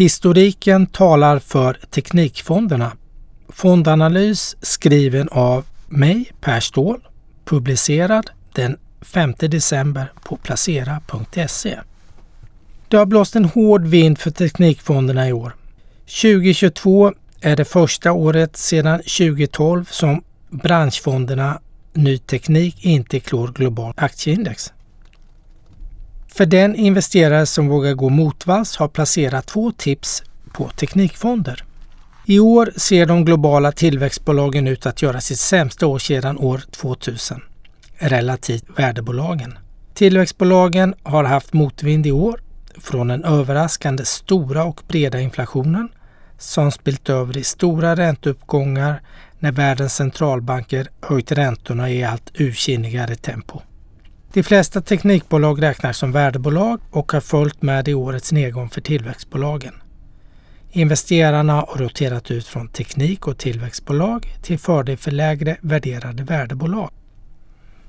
Historiken talar för Teknikfonderna. Fondanalys skriven av mig, Per Ståhl, publicerad den 5 december på placera.se. Det har blåst en hård vind för Teknikfonderna i år. 2022 är det första året sedan 2012 som branschfonderna Ny Teknik inte klår globalt aktieindex. För den investerare som vågar gå motvalls har placerat två tips på teknikfonder. I år ser de globala tillväxtbolagen ut att göra sitt sämsta år sedan år 2000, relativt värdebolagen. Tillväxtbolagen har haft motvind i år från den överraskande stora och breda inflationen som spilt över i stora ränteuppgångar när världens centralbanker höjt räntorna i allt ursinnigare tempo. De flesta teknikbolag räknas som värdebolag och har följt med i årets nedgång för tillväxtbolagen. Investerarna har roterat ut från teknik och tillväxtbolag till fördel för lägre värderade värdebolag.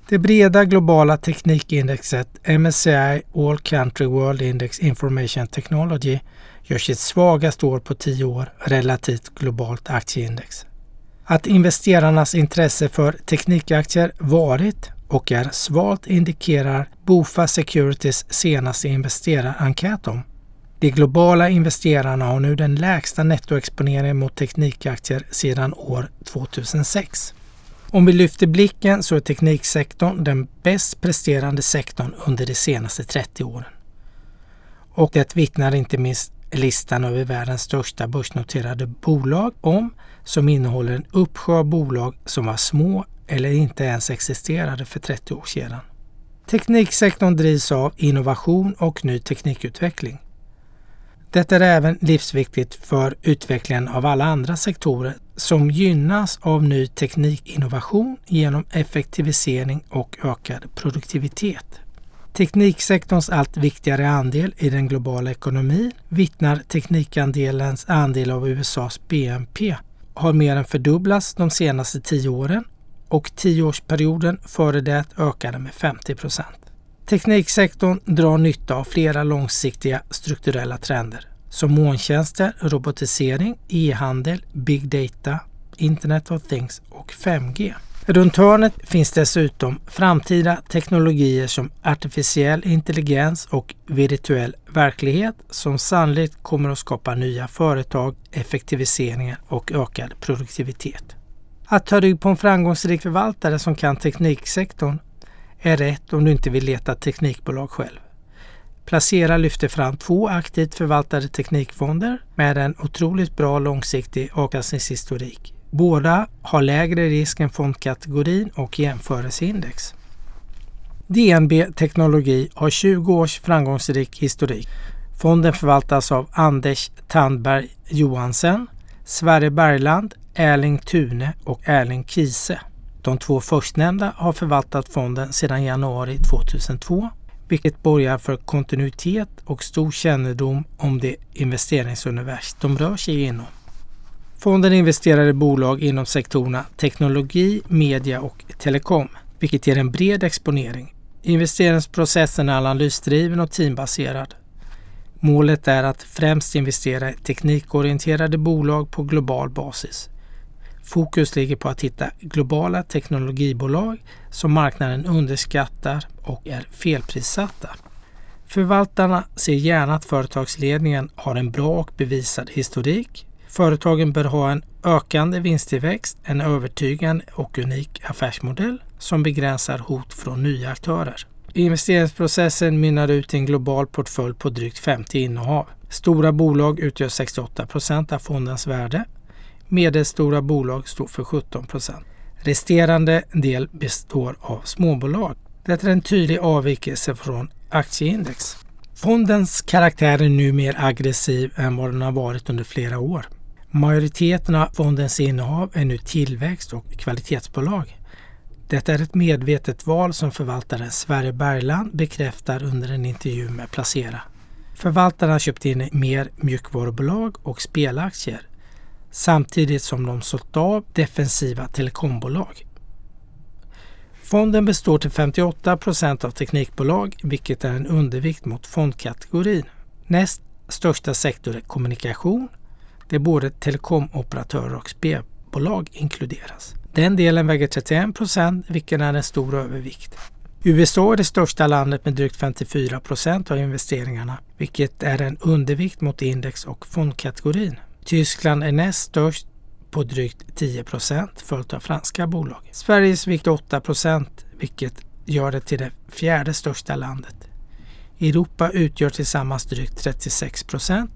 Det breda globala teknikindexet MSCI All Country World Index Information Technology gör sitt svagaste år på tio år relativt globalt aktieindex. Att investerarnas intresse för teknikaktier varit och är svalt indikerar Bofa Securities senaste investerarenkät om. De globala investerarna har nu den lägsta nettoexponeringen mot teknikaktier sedan år 2006. Om vi lyfter blicken så är tekniksektorn den bäst presterande sektorn under de senaste 30 åren. Och det vittnar inte minst listan över världens största börsnoterade bolag om som innehåller en uppsjö av bolag som var små eller inte ens existerade för 30 år sedan. Tekniksektorn drivs av innovation och ny teknikutveckling. Detta är även livsviktigt för utvecklingen av alla andra sektorer som gynnas av ny teknikinnovation genom effektivisering och ökad produktivitet. Tekniksektorns allt viktigare andel i den globala ekonomin vittnar teknikandelens andel av USAs BNP har mer än fördubblats de senaste tio åren och tioårsperioden före det ökade med 50 procent. Tekniksektorn drar nytta av flera långsiktiga strukturella trender som molntjänster, robotisering, e-handel, big data, Internet of Things och 5G. Runt hörnet finns dessutom framtida teknologier som artificiell intelligens och virtuell verklighet som sannolikt kommer att skapa nya företag, effektiviseringar och ökad produktivitet. Att ta rygg på en framgångsrik förvaltare som kan tekniksektorn är rätt om du inte vill leta teknikbolag själv. Placera lyfter fram två aktivt förvaltade teknikfonder med en otroligt bra långsiktig avkastningshistorik. Båda har lägre risk än fondkategorin och jämförelseindex. DNB Teknologi har 20 års framgångsrik historik. Fonden förvaltas av Anders Tandberg Johansen, Sverre Bergland, Erling Thune och Erling Kise. De två förstnämnda har förvaltat fonden sedan januari 2002 vilket borgar för kontinuitet och stor kännedom om det investeringsuniversum de rör sig inom. Fonden investerar i bolag inom sektorerna teknologi, media och telekom, vilket ger en bred exponering. Investeringsprocessen är analysdriven och teambaserad. Målet är att främst investera i teknikorienterade bolag på global basis. Fokus ligger på att hitta globala teknologibolag som marknaden underskattar och är felprissatta. Förvaltarna ser gärna att företagsledningen har en bra och bevisad historik. Företagen bör ha en ökande vinsttillväxt, en övertygande och unik affärsmodell som begränsar hot från nya aktörer. Investeringsprocessen mynnar ut i en global portfölj på drygt 50 innehav. Stora bolag utgör 68 procent av fondens värde Medelstora bolag står för 17 procent. Resterande del består av småbolag. Det är en tydlig avvikelse från aktieindex. Fondens karaktär är nu mer aggressiv än vad den har varit under flera år. Majoriteten av fondens innehav är nu tillväxt och kvalitetsbolag. Detta är ett medvetet val som förvaltaren Sverre Bergland bekräftar under en intervju med Placera. Förvaltaren har köpt in mer mjukvarubolag och spelaktier samtidigt som de sålt av defensiva telekombolag. Fonden består till 58 procent av teknikbolag, vilket är en undervikt mot fondkategorin. Näst största sektor är kommunikation, där både telekomoperatörer och spelbolag inkluderas. Den delen väger 31 procent, vilken är en stor övervikt. USA är det största landet med drygt 54 procent av investeringarna, vilket är en undervikt mot index och fondkategorin. Tyskland är näst störst på drygt 10 procent följt av franska bolag. Sveriges vikt 8 procent, vilket gör det till det fjärde största landet. Europa utgör tillsammans drygt 36 procent,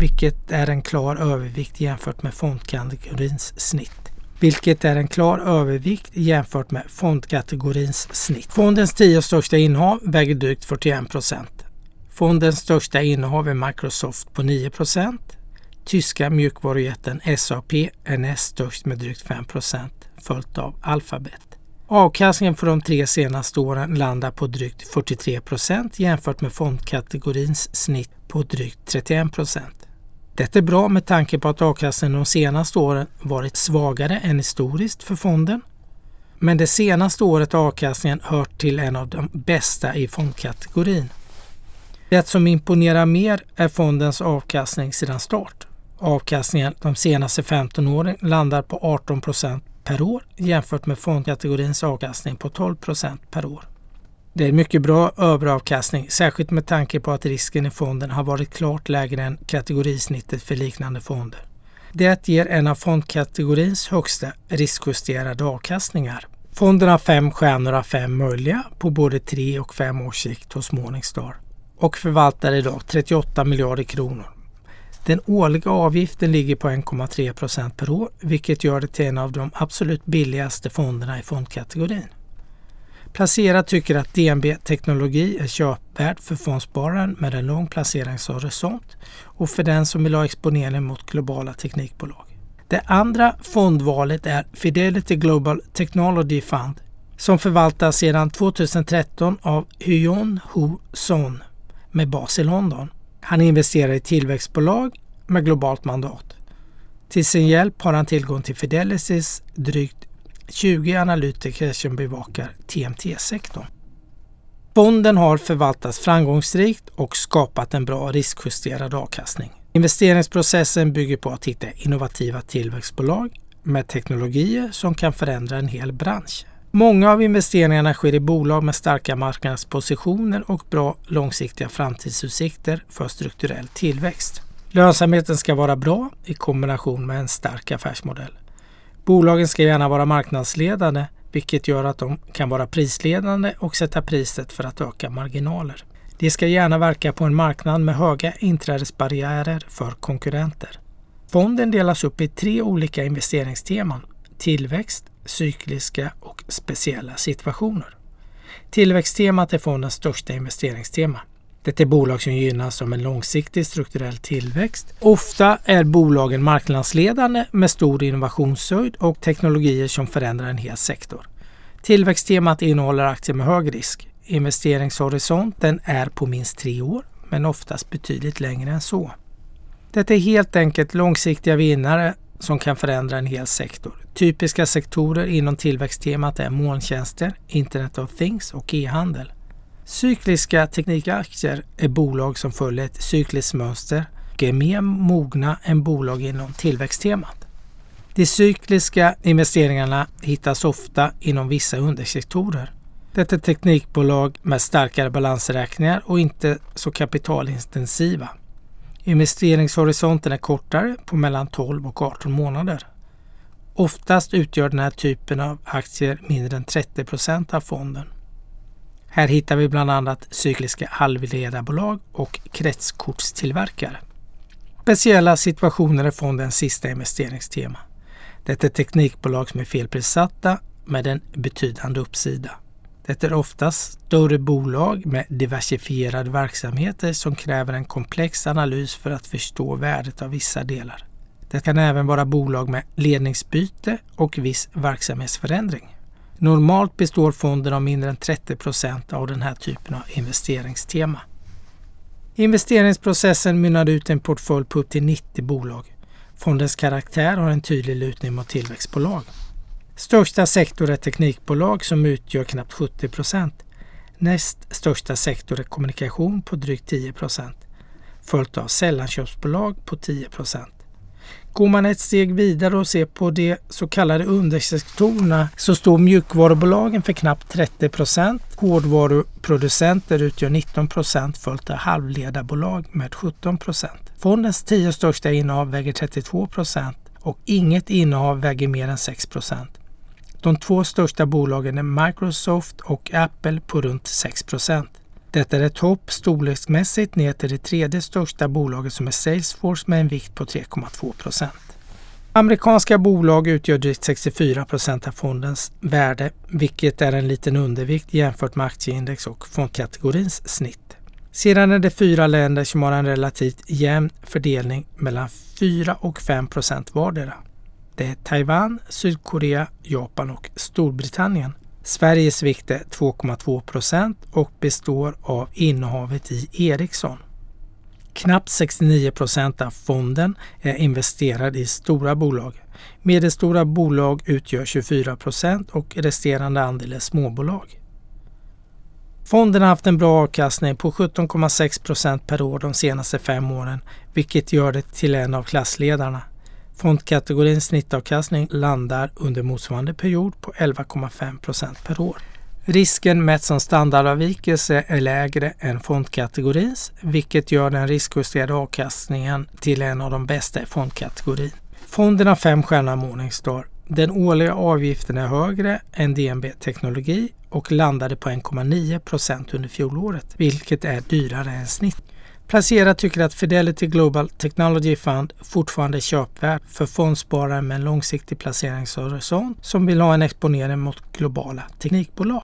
vilket är en klar övervikt jämfört med fondkategorins snitt vilket är en klar övervikt jämfört med fondkategorins snitt. Fondens tio största innehav väger drygt 41 procent. Fondens största innehav är Microsoft på 9 procent. Tyska mjukvarujätten SAP är näst störst med drygt 5 procent följt av Alphabet. Avkastningen för de tre senaste åren landar på drygt 43 procent jämfört med fondkategorins snitt på drygt 31 procent. Detta är bra med tanke på att avkastningen de senaste åren varit svagare än historiskt för fonden. Men det senaste året har avkastningen hört till en av de bästa i fondkategorin. Det som imponerar mer är fondens avkastning sedan start. Avkastningen de senaste 15 åren landar på 18 procent per år jämfört med fondkategorins avkastning på 12 procent per år. Det är mycket bra överavkastning, särskilt med tanke på att risken i fonden har varit klart lägre än kategorisnittet för liknande fonder. Det ger en av fondkategorins högsta riskjusterade avkastningar. Fonden har fem stjärnor av fem möjliga på både tre och fem års sikt hos Morningstar och förvaltar idag 38 miljarder kronor. Den årliga avgiften ligger på 1,3 procent per år vilket gör det till en av de absolut billigaste fonderna i fondkategorin. Placera tycker att DNB Teknologi är köpvärd för fondspararen med en lång placeringshorisont och för den som vill ha exponering mot globala teknikbolag. Det andra fondvalet är Fidelity Global Technology Fund som förvaltas sedan 2013 av Hyon Ho Son med bas i London. Han investerar i tillväxtbolag med globalt mandat. Till sin hjälp har han tillgång till Fidelitys drygt 20 analytiker som bevakar TMT-sektorn. Fonden har förvaltats framgångsrikt och skapat en bra riskjusterad avkastning. Investeringsprocessen bygger på att hitta innovativa tillväxtbolag med teknologier som kan förändra en hel bransch. Många av investeringarna sker i bolag med starka marknadspositioner och bra långsiktiga framtidsutsikter för strukturell tillväxt. Lönsamheten ska vara bra i kombination med en stark affärsmodell. Bolagen ska gärna vara marknadsledande vilket gör att de kan vara prisledande och sätta priset för att öka marginaler. De ska gärna verka på en marknad med höga inträdesbarriärer för konkurrenter. Fonden delas upp i tre olika investeringsteman. Tillväxt, cykliska och speciella situationer. Tillväxttemat är fondens största investeringstema. Det är bolag som gynnas av en långsiktig strukturell tillväxt. Ofta är bolagen marknadsledande med stor innovationshöjd och teknologier som förändrar en hel sektor. Tillväxttemat innehåller aktier med hög risk. Investeringshorisonten är på minst tre år, men oftast betydligt längre än så. Det är helt enkelt långsiktiga vinnare som kan förändra en hel sektor. Typiska sektorer inom tillväxttemat är molntjänster, Internet of Things och e-handel. Cykliska teknikaktier är bolag som följer ett cykliskt mönster och är mer mogna än bolag inom tillväxttemat. De cykliska investeringarna hittas ofta inom vissa undersektorer. Detta är teknikbolag med starkare balansräkningar och inte så kapitalintensiva. Investeringshorisonten är kortare på mellan 12 och 18 månader. Oftast utgör den här typen av aktier mindre än 30 procent av fonden. Här hittar vi bland annat cykliska halvledarbolag och kretskortstillverkare. Speciella situationer är fondens sista investeringstema. Det är teknikbolag som är felprissatta med en betydande uppsida. Det är oftast större bolag med diversifierade verksamheter som kräver en komplex analys för att förstå värdet av vissa delar. Det kan även vara bolag med ledningsbyte och viss verksamhetsförändring. Normalt består fonden av mindre än 30 procent av den här typen av investeringstema. Investeringsprocessen mynnar ut en portfölj på upp till 90 bolag. Fondens karaktär har en tydlig lutning mot tillväxtbolag. Största sektor är teknikbolag som utgör knappt 70 procent. Näst största sektor är kommunikation på drygt 10 procent. följt av sällanköpsbolag på 10 procent. Går man ett steg vidare och ser på de så kallade undersektorerna så står mjukvarubolagen för knappt 30 procent. Hårdvaruproducenter utgör 19 procent, följt av halvledarbolag med 17 procent. Fondens tio största innehav väger 32 procent och inget innehav väger mer än 6 procent. De två största bolagen är Microsoft och Apple på runt 6% detta är ett hopp storleksmässigt ner till det tredje största bolaget som är Salesforce med en vikt på 3,2 procent. Amerikanska bolag utgör drygt 64 procent av fondens värde, vilket är en liten undervikt jämfört med aktieindex och fondkategorins snitt. Sedan är det fyra länder som har en relativt jämn fördelning mellan 4 och 5 procent vardera. Det är Taiwan, Sydkorea, Japan och Storbritannien. Sveriges vikt är 2,2 procent och består av innehavet i Ericsson. Knappt 69 procent av fonden är investerad i stora bolag. Medelstora bolag utgör 24 procent och resterande andel är småbolag. Fonden har haft en bra avkastning på 17,6 procent per år de senaste fem åren, vilket gör det till en av klassledarna. Fondkategorins snittavkastning landar under motsvarande period på 11,5 procent per år. Risken mätt som standardavvikelse är lägre än fondkategorins, vilket gör den riskjusterade avkastningen till en av de bästa i fondkategorin. Fonden har fem stjärnor Morningstar. Den årliga avgiften är högre än DNB Teknologi och landade på 1,9 procent under fjolåret, vilket är dyrare än snitt. Placerare tycker att Fidelity Global Technology Fund fortfarande är köpvärd för fondsparare med en långsiktig placeringshorisont som vill ha en exponering mot globala teknikbolag.